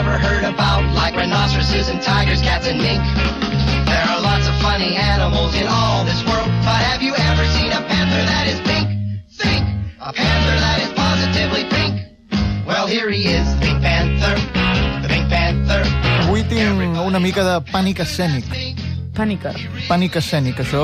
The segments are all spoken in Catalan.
ever heard about, like rhinoceroses and tigers, cats and mink. There are lots of funny animals in all this world, but have you ever seen a panther that is pink? Think! A panther that is positively pink. Well, here he is, the Pink Panther, the Pink Panther. Avui tinc una mica de pànic escènic. Pànica. Pànic escènic, això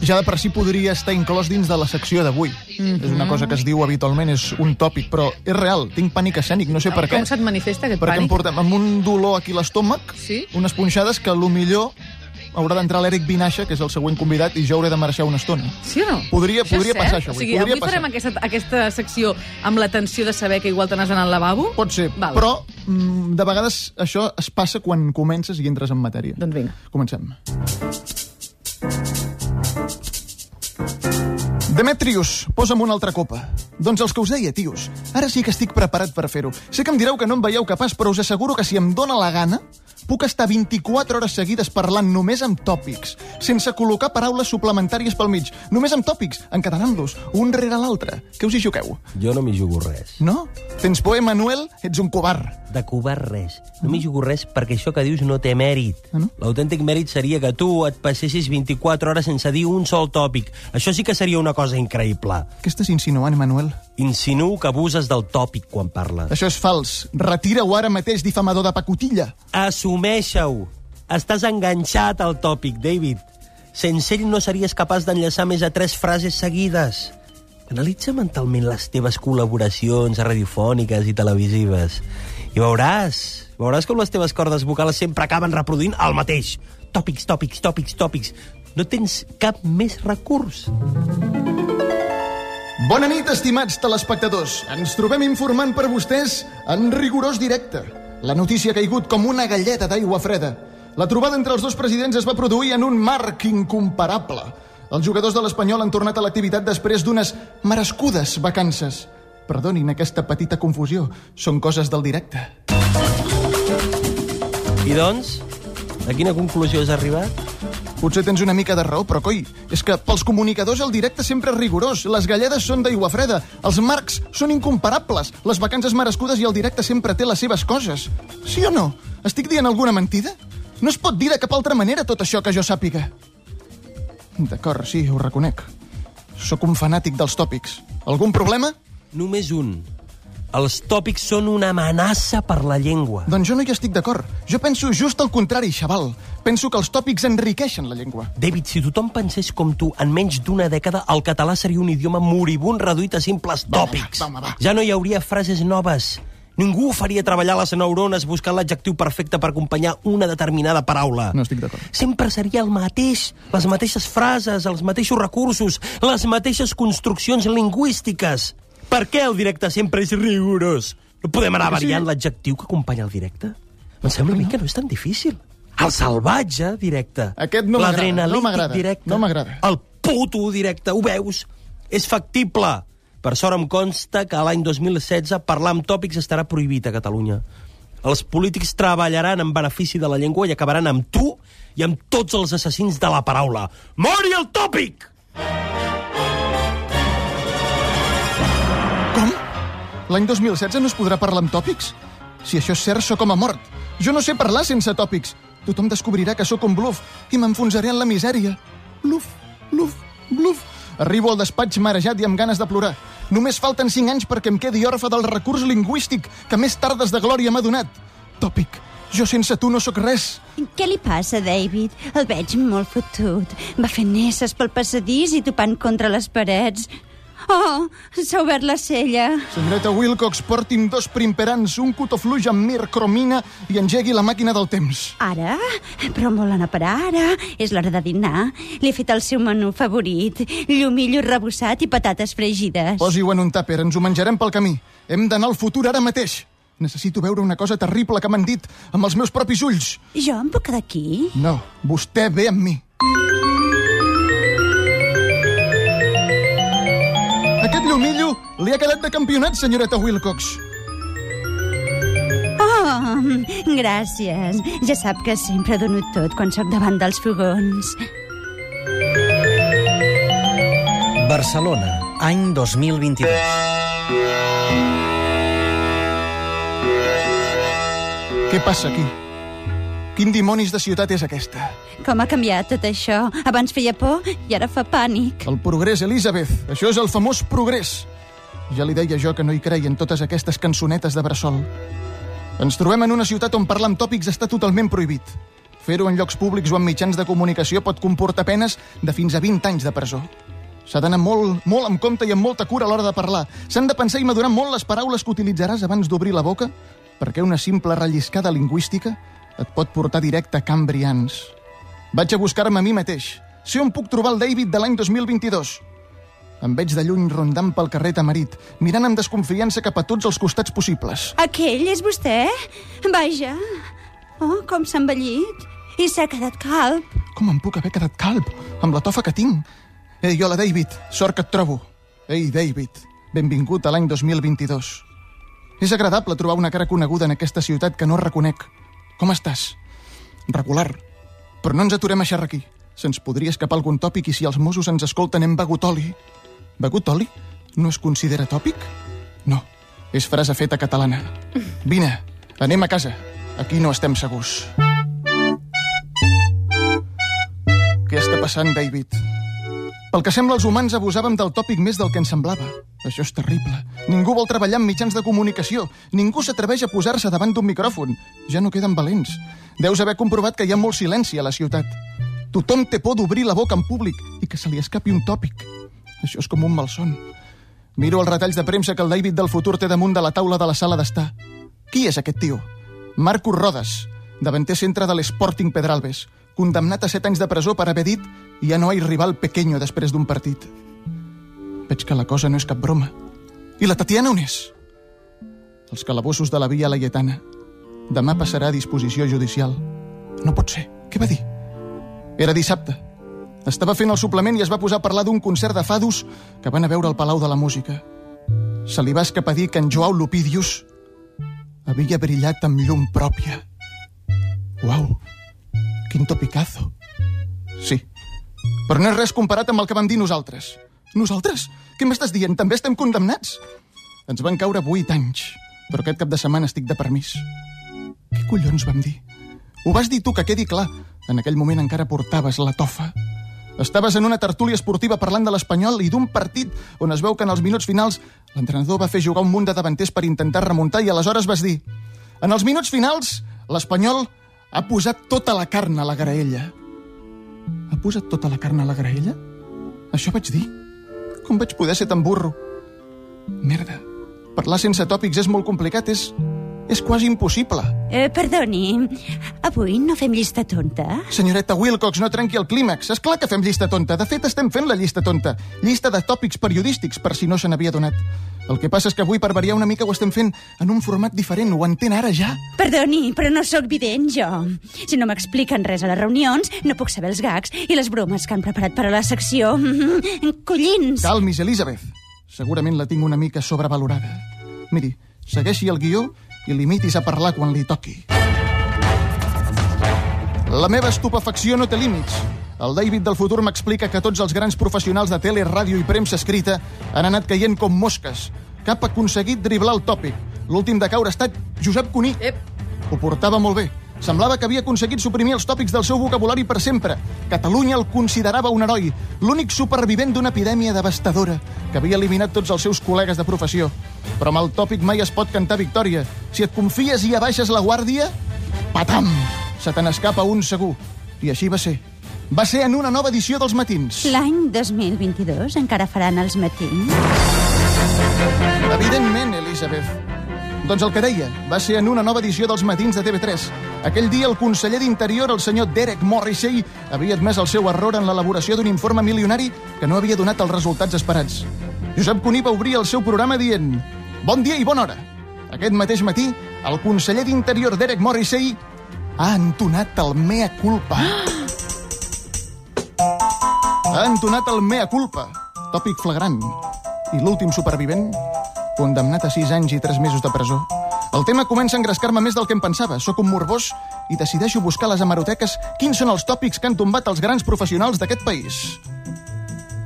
ja de per si podria estar inclòs dins de la secció d'avui. Mm -hmm. És una cosa que es diu habitualment, és un tòpic, però és real, tinc pànic escènic, no sé per què. Com se't manifesta aquest Perquè em pànic? portem amb un dolor aquí a l'estómac, Sí? unes punxades que lo millor haurà d'entrar l'Eric Vinaixa, que és el següent convidat, i jo hauré de marxar una estona. Sí o no? Podria- és podria passar això O avui, sigui, podria avui passar. farem aquesta, aquesta secció amb la tensió de saber que igual te n'has d'anar al lavabo? Pot ser, Val. però mm, de vegades això es passa quan comences i entres en matèria. Doncs vinga. Comencem. Demetrius, posa'm una altra copa. Doncs els que us deia, tios, ara sí que estic preparat per fer-ho. Sé que em direu que no em veieu capaç, però us asseguro que si em dóna la gana, puc estar 24 hores seguides parlant només amb tòpics, sense col·locar paraules suplementàries pel mig, només amb tòpics, encadenant-los, un rere l'altre. Què us hi jugueu? Jo no m'hi jugo res. No? Tens por, Emanuel? Ets un covard. De covard res. No m'hi jugo res perquè això que dius no té mèrit. Ah, no? L'autèntic mèrit seria que tu et passessis 24 hores sense dir un sol tòpic. Això sí que seria una cosa increïble. Què estàs insinuant, Emanuel? Insinuo que abuses del tòpic quan parles. Això és fals. Retira-ho ara mateix, difamador de pacotilla. Assumeix-ho. Estàs enganxat al tòpic, David. Sense ell no series capaç d'enllaçar més a tres frases seguides. Analitza mentalment les teves col·laboracions radiofòniques i televisives i veuràs, veuràs com les teves cordes vocals sempre acaben reproduint el mateix. Tòpics, tòpics, tòpics, tòpics. No tens cap més recurs. Bona nit, estimats telespectadors. Ens trobem informant per vostès en rigorós directe. La notícia ha caigut com una galleta d'aigua freda. La trobada entre els dos presidents es va produir en un marc incomparable. Els jugadors de l'Espanyol han tornat a l'activitat després d'unes merescudes vacances. Perdonin aquesta petita confusió. Són coses del directe. I doncs, a quina conclusió has arribat? Potser tens una mica de raó, però coi, és que pels comunicadors el directe sempre és rigorós, les galledes són d'aigua freda, els marcs són incomparables, les vacances merescudes i el directe sempre té les seves coses. Sí o no? Estic dient alguna mentida? No es pot dir de cap altra manera tot això que jo sàpiga. D'acord, sí, ho reconec. Sóc un fanàtic dels tòpics. Algun problema? Només un. Els tòpics són una amenaça per la llengua. Doncs jo no hi estic d'acord. Jo penso just el contrari, xaval. Penso que els tòpics enriqueixen la llengua. David, si tothom pensés com tu, en menys d'una dècada el català seria un idioma moribund reduït a simples Va, tòpics. va, va, va. Ja no hi hauria frases noves. Ningú faria treballar les neurones buscant l'adjectiu perfecte per acompanyar una determinada paraula. No estic d'acord. Sempre seria el mateix, les mateixes frases, els mateixos recursos, les mateixes construccions lingüístiques. Per què el directe sempre és rigorós? No podem anar Perquè sí. variant l'adjectiu que acompanya el directe? Em sembla a mi que no és tan difícil. El salvatge directe. Aquest no m'agrada, no m'agrada, no m'agrada. El puto directe, ho veus? És factible. Per sort em consta que l'any 2016 parlar amb tòpics estarà prohibit a Catalunya. Els polítics treballaran en benefici de la llengua i acabaran amb tu i amb tots els assassins de la paraula. Mori el tòpic! Com? L'any 2016 no es podrà parlar amb tòpics? Si això és cert, sóc com a mort. Jo no sé parlar sense tòpics. Tothom descobrirà que sóc un bluff i m'enfonsaré en la misèria. Bluff, bluff, bluff. Arribo al despatx marejat i amb ganes de plorar. Només falten cinc anys perquè em quedi orfe del recurs lingüístic que més tardes de glòria m'ha donat. Tòpic. Jo sense tu no sóc res. Què li passa, David? El veig molt fotut. Va fent nesses pel passadís i topant contra les parets. Oh, s'ha obert la cella. Senyoreta Wilcox, porti'm dos primperants, un cotofluix amb mircromina i engegui la màquina del temps. Ara? Però on volen a parar ara? És l'hora de dinar. Li he fet el seu menú favorit. Llumillo rebossat i patates fregides. Posi-ho en un tàper, ens ho menjarem pel camí. Hem d'anar al futur ara mateix. Necessito veure una cosa terrible que m'han dit amb els meus propis ulls. Jo em puc quedar aquí? No, vostè ve amb mi. Aquest li ha quedat de campionat, senyoreta Wilcox. Oh, gràcies. Ja sap que sempre dono tot quan sóc davant dels fogons. Barcelona, any 2022. Què passa aquí? Quin dimonis de ciutat és aquesta? Com ha canviat tot això? Abans feia por i ara fa pànic. El progrés, Elizabeth. Això és el famós progrés. Ja li deia jo que no hi creia en totes aquestes cançonetes de bressol. Ens trobem en una ciutat on parlar amb tòpics està totalment prohibit. Fer-ho en llocs públics o en mitjans de comunicació pot comportar penes de fins a 20 anys de presó. S'ha d'anar molt, molt amb compte i amb molta cura a l'hora de parlar. S'han de pensar i madurar molt les paraules que utilitzaràs abans d'obrir la boca, perquè una simple relliscada lingüística et pot portar directe a cambrians. Vaig a buscar-me a mi mateix. Sé on puc trobar el David de l'any 2022. Em veig de lluny rondant pel carrer Tamarit, mirant amb desconfiança cap a tots els costats possibles. Aquell és vostè? Vaja. Oh, com s'ha envellit. I s'ha quedat calb. Com em puc haver quedat calb, amb la tofa que tinc? Ei, hola, David, sort que et trobo. Ei, David, benvingut a l'any 2022. És agradable trobar una cara coneguda en aquesta ciutat que no reconec. Com estàs? Regular. Però no ens aturem a xerrar aquí. Se'ns podria escapar algun tòpic i si els Mossos ens escolten hem begut oli. Begut oli? No es considera tòpic? No, és frase feta catalana. Vine, anem a casa. Aquí no estem segurs. Què està passant, David? Pel que sembla, els humans abusàvem del tòpic més del que ens semblava. Això és terrible. Ningú vol treballar en mitjans de comunicació. Ningú s'atreveix a posar-se davant d'un micròfon. Ja no queden valents. Deus haver comprovat que hi ha molt silenci a la ciutat. Tothom té por d'obrir la boca en públic i que se li escapi un tòpic. Això és com un malson. Miro els retalls de premsa que el David del futur té damunt de la taula de la sala d'estar. Qui és aquest tio? Marcos Rodas, davanter centre de l'Sporting Pedralbes, condemnat a 7 anys de presó per haver dit ja no hi rival pequeño després d'un partit. Veig que la cosa no és cap broma. I la Tatiana on és? Els calabossos de la Via Laietana. Demà passarà a disposició judicial. No pot ser. Què va dir? Era dissabte. Estava fent el suplement i es va posar a parlar d'un concert de fados que van a veure al Palau de la Música. Se li va escapar dir que en Joao Lupidius havia brillat amb llum pròpia. Uau, quin topicazo. Sí, però no és res comparat amb el que vam dir nosaltres. Nosaltres? Què m'estàs dient? També estem condemnats? Ens van caure vuit anys, però aquest cap de setmana estic de permís. Què collons vam dir? Ho vas dir tu, que quedi clar. En aquell moment encara portaves la tofa. Estaves en una tertúlia esportiva parlant de l'Espanyol i d'un partit on es veu que en els minuts finals l'entrenador va fer jugar un munt de davanters per intentar remuntar i aleshores vas dir en els minuts finals l'Espanyol ha posat tota la carn a la graella. Ha posat tota la carn a la graella? Això vaig dir. Com vaig poder ser tan burro? Merda. Parlar sense tòpics és molt complicat, és... és quasi impossible. Eh, perdoni, avui no fem llista tonta? Senyoreta Wilcox, no trenqui el clímax. És clar que fem llista tonta. De fet, estem fent la llista tonta. Llista de tòpics periodístics, per si no se n'havia donat. El que passa és que avui, per variar una mica, ho estem fent en un format diferent. Ho entén ara ja? Perdoni, però no sóc vident, jo. Si no m'expliquen res a les reunions, no puc saber els gags i les bromes que han preparat per a la secció. Collins! Calmis, Elizabeth. Segurament la tinc una mica sobrevalorada. Miri, segueixi el guió i limitis a parlar quan li toqui. La meva estupefacció no té límits. El David del futur m'explica que tots els grans professionals de tele, ràdio i premsa escrita han anat caient com mosques. Cap ha aconseguit driblar el tòpic. L'últim de caure ha estat Josep Cuní. Ep. Ho portava molt bé. Semblava que havia aconseguit suprimir els tòpics del seu vocabulari per sempre. Catalunya el considerava un heroi, l'únic supervivent d'una epidèmia devastadora que havia eliminat tots els seus col·legues de professió. Però amb el tòpic mai es pot cantar victòria. Si et confies i abaixes la guàrdia, patam! Se te n'escapa un segur. I així va ser. Va ser en una nova edició dels matins. L'any 2022 encara faran els matins? Evidentment, Elizabeth. Doncs el que deia, va ser en una nova edició dels matins de TV3. Aquell dia el conseller d'Interior, el senyor Derek Morrissey, havia admès el seu error en l'elaboració d'un informe milionari que no havia donat els resultats esperats. Josep Cuní va obrir el seu programa dient Bon dia i bona hora. Aquest mateix matí, el conseller d'Interior, Derek Morrissey, ha entonat el mea culpa. Ha entonat el mea culpa, tòpic flagrant. I l'últim supervivent, condemnat a 6 anys i 3 mesos de presó. El tema comença a engrescar-me més del que em pensava. Sóc un morbós i decideixo buscar a les hemeroteques quins són els tòpics que han tombat els grans professionals d'aquest país.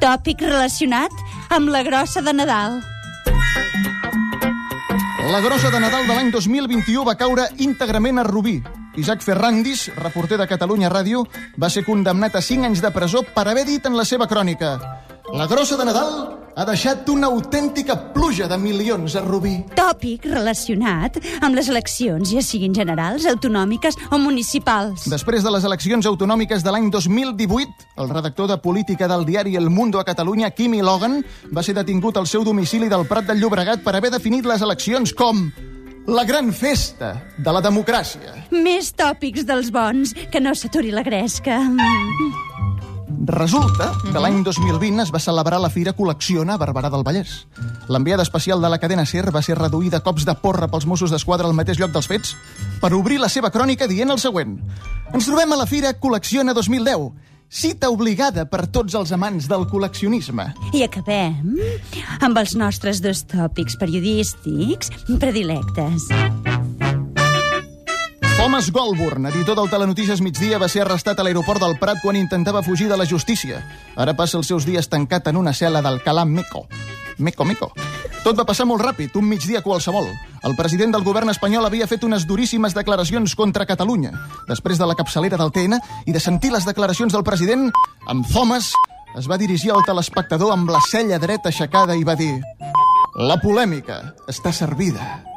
Tòpic relacionat amb la grossa de Nadal. La grossa de Nadal de l'any 2021 va caure íntegrament a Rubí. Isaac Ferrandis, reporter de Catalunya Ràdio, va ser condemnat a 5 anys de presó per haver dit en la seva crònica La grossa de Nadal ha deixat una autèntica pluja de milions a Rubí. Tòpic relacionat amb les eleccions, ja siguin generals, autonòmiques o municipals. Després de les eleccions autonòmiques de l'any 2018, el redactor de política del diari El Mundo a Catalunya, Kimi Logan, va ser detingut al seu domicili del Prat del Llobregat per haver definit les eleccions com la gran festa de la democràcia. Més tòpics dels bons, que no s'aturi la gresca. Resulta que l'any 2020 es va celebrar la Fira Col·lecciona a Barberà del Vallès. L'enviada especial de la cadena SER va ser reduïda a cops de porra pels Mossos d'Esquadra al mateix lloc dels fets per obrir la seva crònica dient el següent. Ens trobem a la Fira Col·lecciona 2010, cita obligada per tots els amants del col·leccionisme. I acabem amb els nostres dos tòpics periodístics predilectes. Thomas Goldburn, editor del Telenotícies Migdia, va ser arrestat a l'aeroport del Prat quan intentava fugir de la justícia. Ara passa els seus dies tancat en una cel·la d'Alcalà Meco. Meco, Meco. Tot va passar molt ràpid, un migdia qualsevol. El president del govern espanyol havia fet unes duríssimes declaracions contra Catalunya. Després de la capçalera del TN i de sentir les declaracions del president, amb Thomas es va dirigir al telespectador amb la cella dreta aixecada i va dir La polèmica està servida.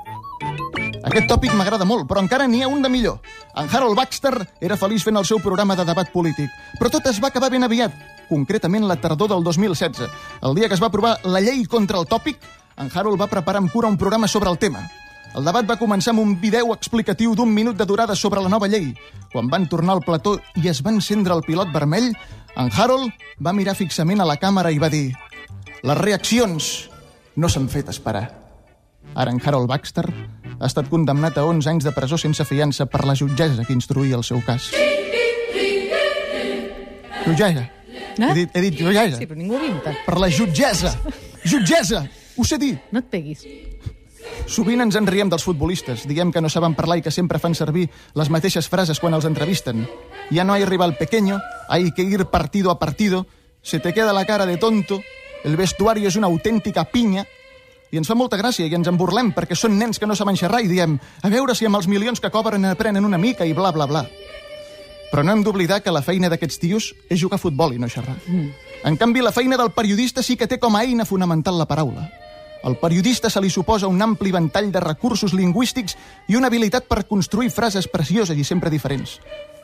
Aquest tòpic m'agrada molt, però encara n'hi ha un de millor. En Harold Baxter era feliç fent el seu programa de debat polític, però tot es va acabar ben aviat, concretament la tardor del 2016. El dia que es va aprovar la llei contra el tòpic, en Harold va preparar amb cura un programa sobre el tema. El debat va començar amb un vídeo explicatiu d'un minut de durada sobre la nova llei. Quan van tornar al plató i es va encendre el pilot vermell, en Harold va mirar fixament a la càmera i va dir les reaccions no s'han fet esperar. Ara en Harold Baxter ha estat condemnat a 11 anys de presó sense fiança per la jutgessa que instruïa el seu cas. Jutgessa. Eh? He dit, he dit jutgessa. Sí, però ningú ho havia notat. Per la jutgessa. Jutgessa! Ho sé dir. No et peguis. Sovint ens en riem dels futbolistes. Diguem que no saben parlar i que sempre fan servir les mateixes frases quan els entrevisten. Ya no hay rival pequeño, hay que ir partido a partido, se te queda la cara de tonto, el vestuario és una autèntica pinya, i ens fa molta gràcia i ens en burlem perquè són nens que no saben xerrar i diem a veure si amb els milions que cobren aprenen una mica i bla, bla, bla. Però no hem d'oblidar que la feina d'aquests tios és jugar a futbol i no xerrar. Mm. En canvi, la feina del periodista sí que té com a eina fonamental la paraula. Al periodista se li suposa un ampli ventall de recursos lingüístics i una habilitat per construir frases precioses i sempre diferents.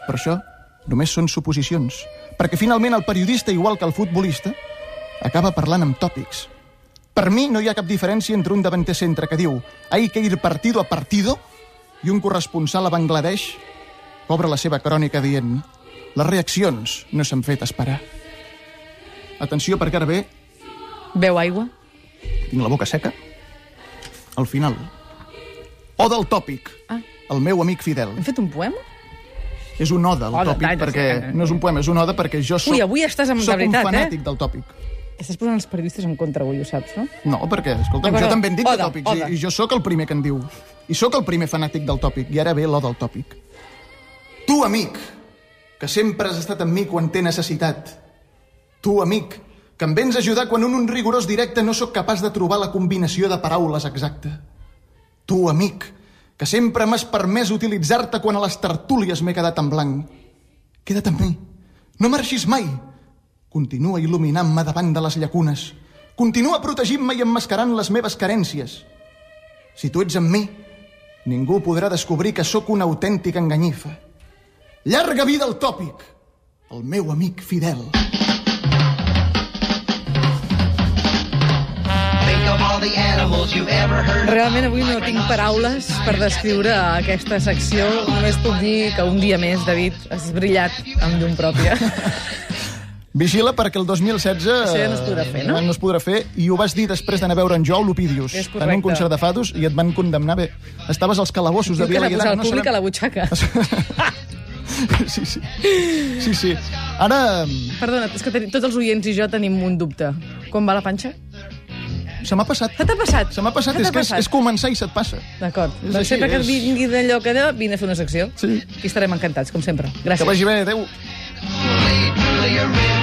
Per això, només són suposicions. Perquè finalment el periodista, igual que el futbolista, acaba parlant amb tòpics. Per mi no hi ha cap diferència entre un davanter centre que diu hay que ir partido a partido i un corresponsal a Bangladesh obre la seva crònica dient les reaccions no s'han fet esperar. Atenció, perquè ara ve, Beu aigua? tinc la boca seca, al final. O del tòpic, Ah. el meu amic fidel. Hem fet un poema? És un ode, el Ode, tòpic, perquè no és un poema, és un ode perquè jo soc, Ui, avui estàs amb- de soc veritat, un eh? fanàtic del tòpic. Estàs posant els periodistes en contra avui, ho saps, no? No, perquè, escolta'm, D'acord, jo també en dic de ode, tòpics ode. i, i jo sóc el primer que en diu. I sóc el primer fanàtic del tòpic, i ara ve l'ode del tòpic. Tu, amic, que sempre has estat amb mi quan té necessitat. Tu, amic, que em vens a ajudar quan en un rigorós directe no sóc capaç de trobar la combinació de paraules exacta. Tu, amic, que sempre m'has permès utilitzar-te quan a les tertúlies m'he quedat en blanc. Queda't amb mi. No marxis mai. Continua il·luminant-me davant de les llacunes. Continua protegint-me i emmascarant les meves carències. Si tu ets amb mi, ningú podrà descobrir que sóc una autèntica enganyifa. Llarga vida al tòpic, el meu amic fidel. Realment avui no tinc paraules per descriure aquesta secció. Només puc dir que un dia més, David, has brillat amb llum pròpia. Vigila perquè el 2016... Això ja no es podrà fer, no? eh, No es podrà fer, i ho vas dir després d'anar a veure en Joao Lupidius en un concert de fados i et van condemnar bé. Estaves als calabossos de Diu que Biela l'ha posat el no públic sabem- a la butxaca. Sí, sí. Sí, sí. Ara Perdona, és que tenim, tots els oients i jo tenim un dubte. Com va la panxa? se m'ha passat. Se t'ha passat? Se m'ha passat, Se és t'ha que és, passat? és començar i se't passa. D'acord. Doncs així, sempre que és- vingui d'allò que allò, vine a fer una secció. Sí. I estarem encantats, com sempre. Que Gràcies. vagi bé, adeu. Truly, truly, a real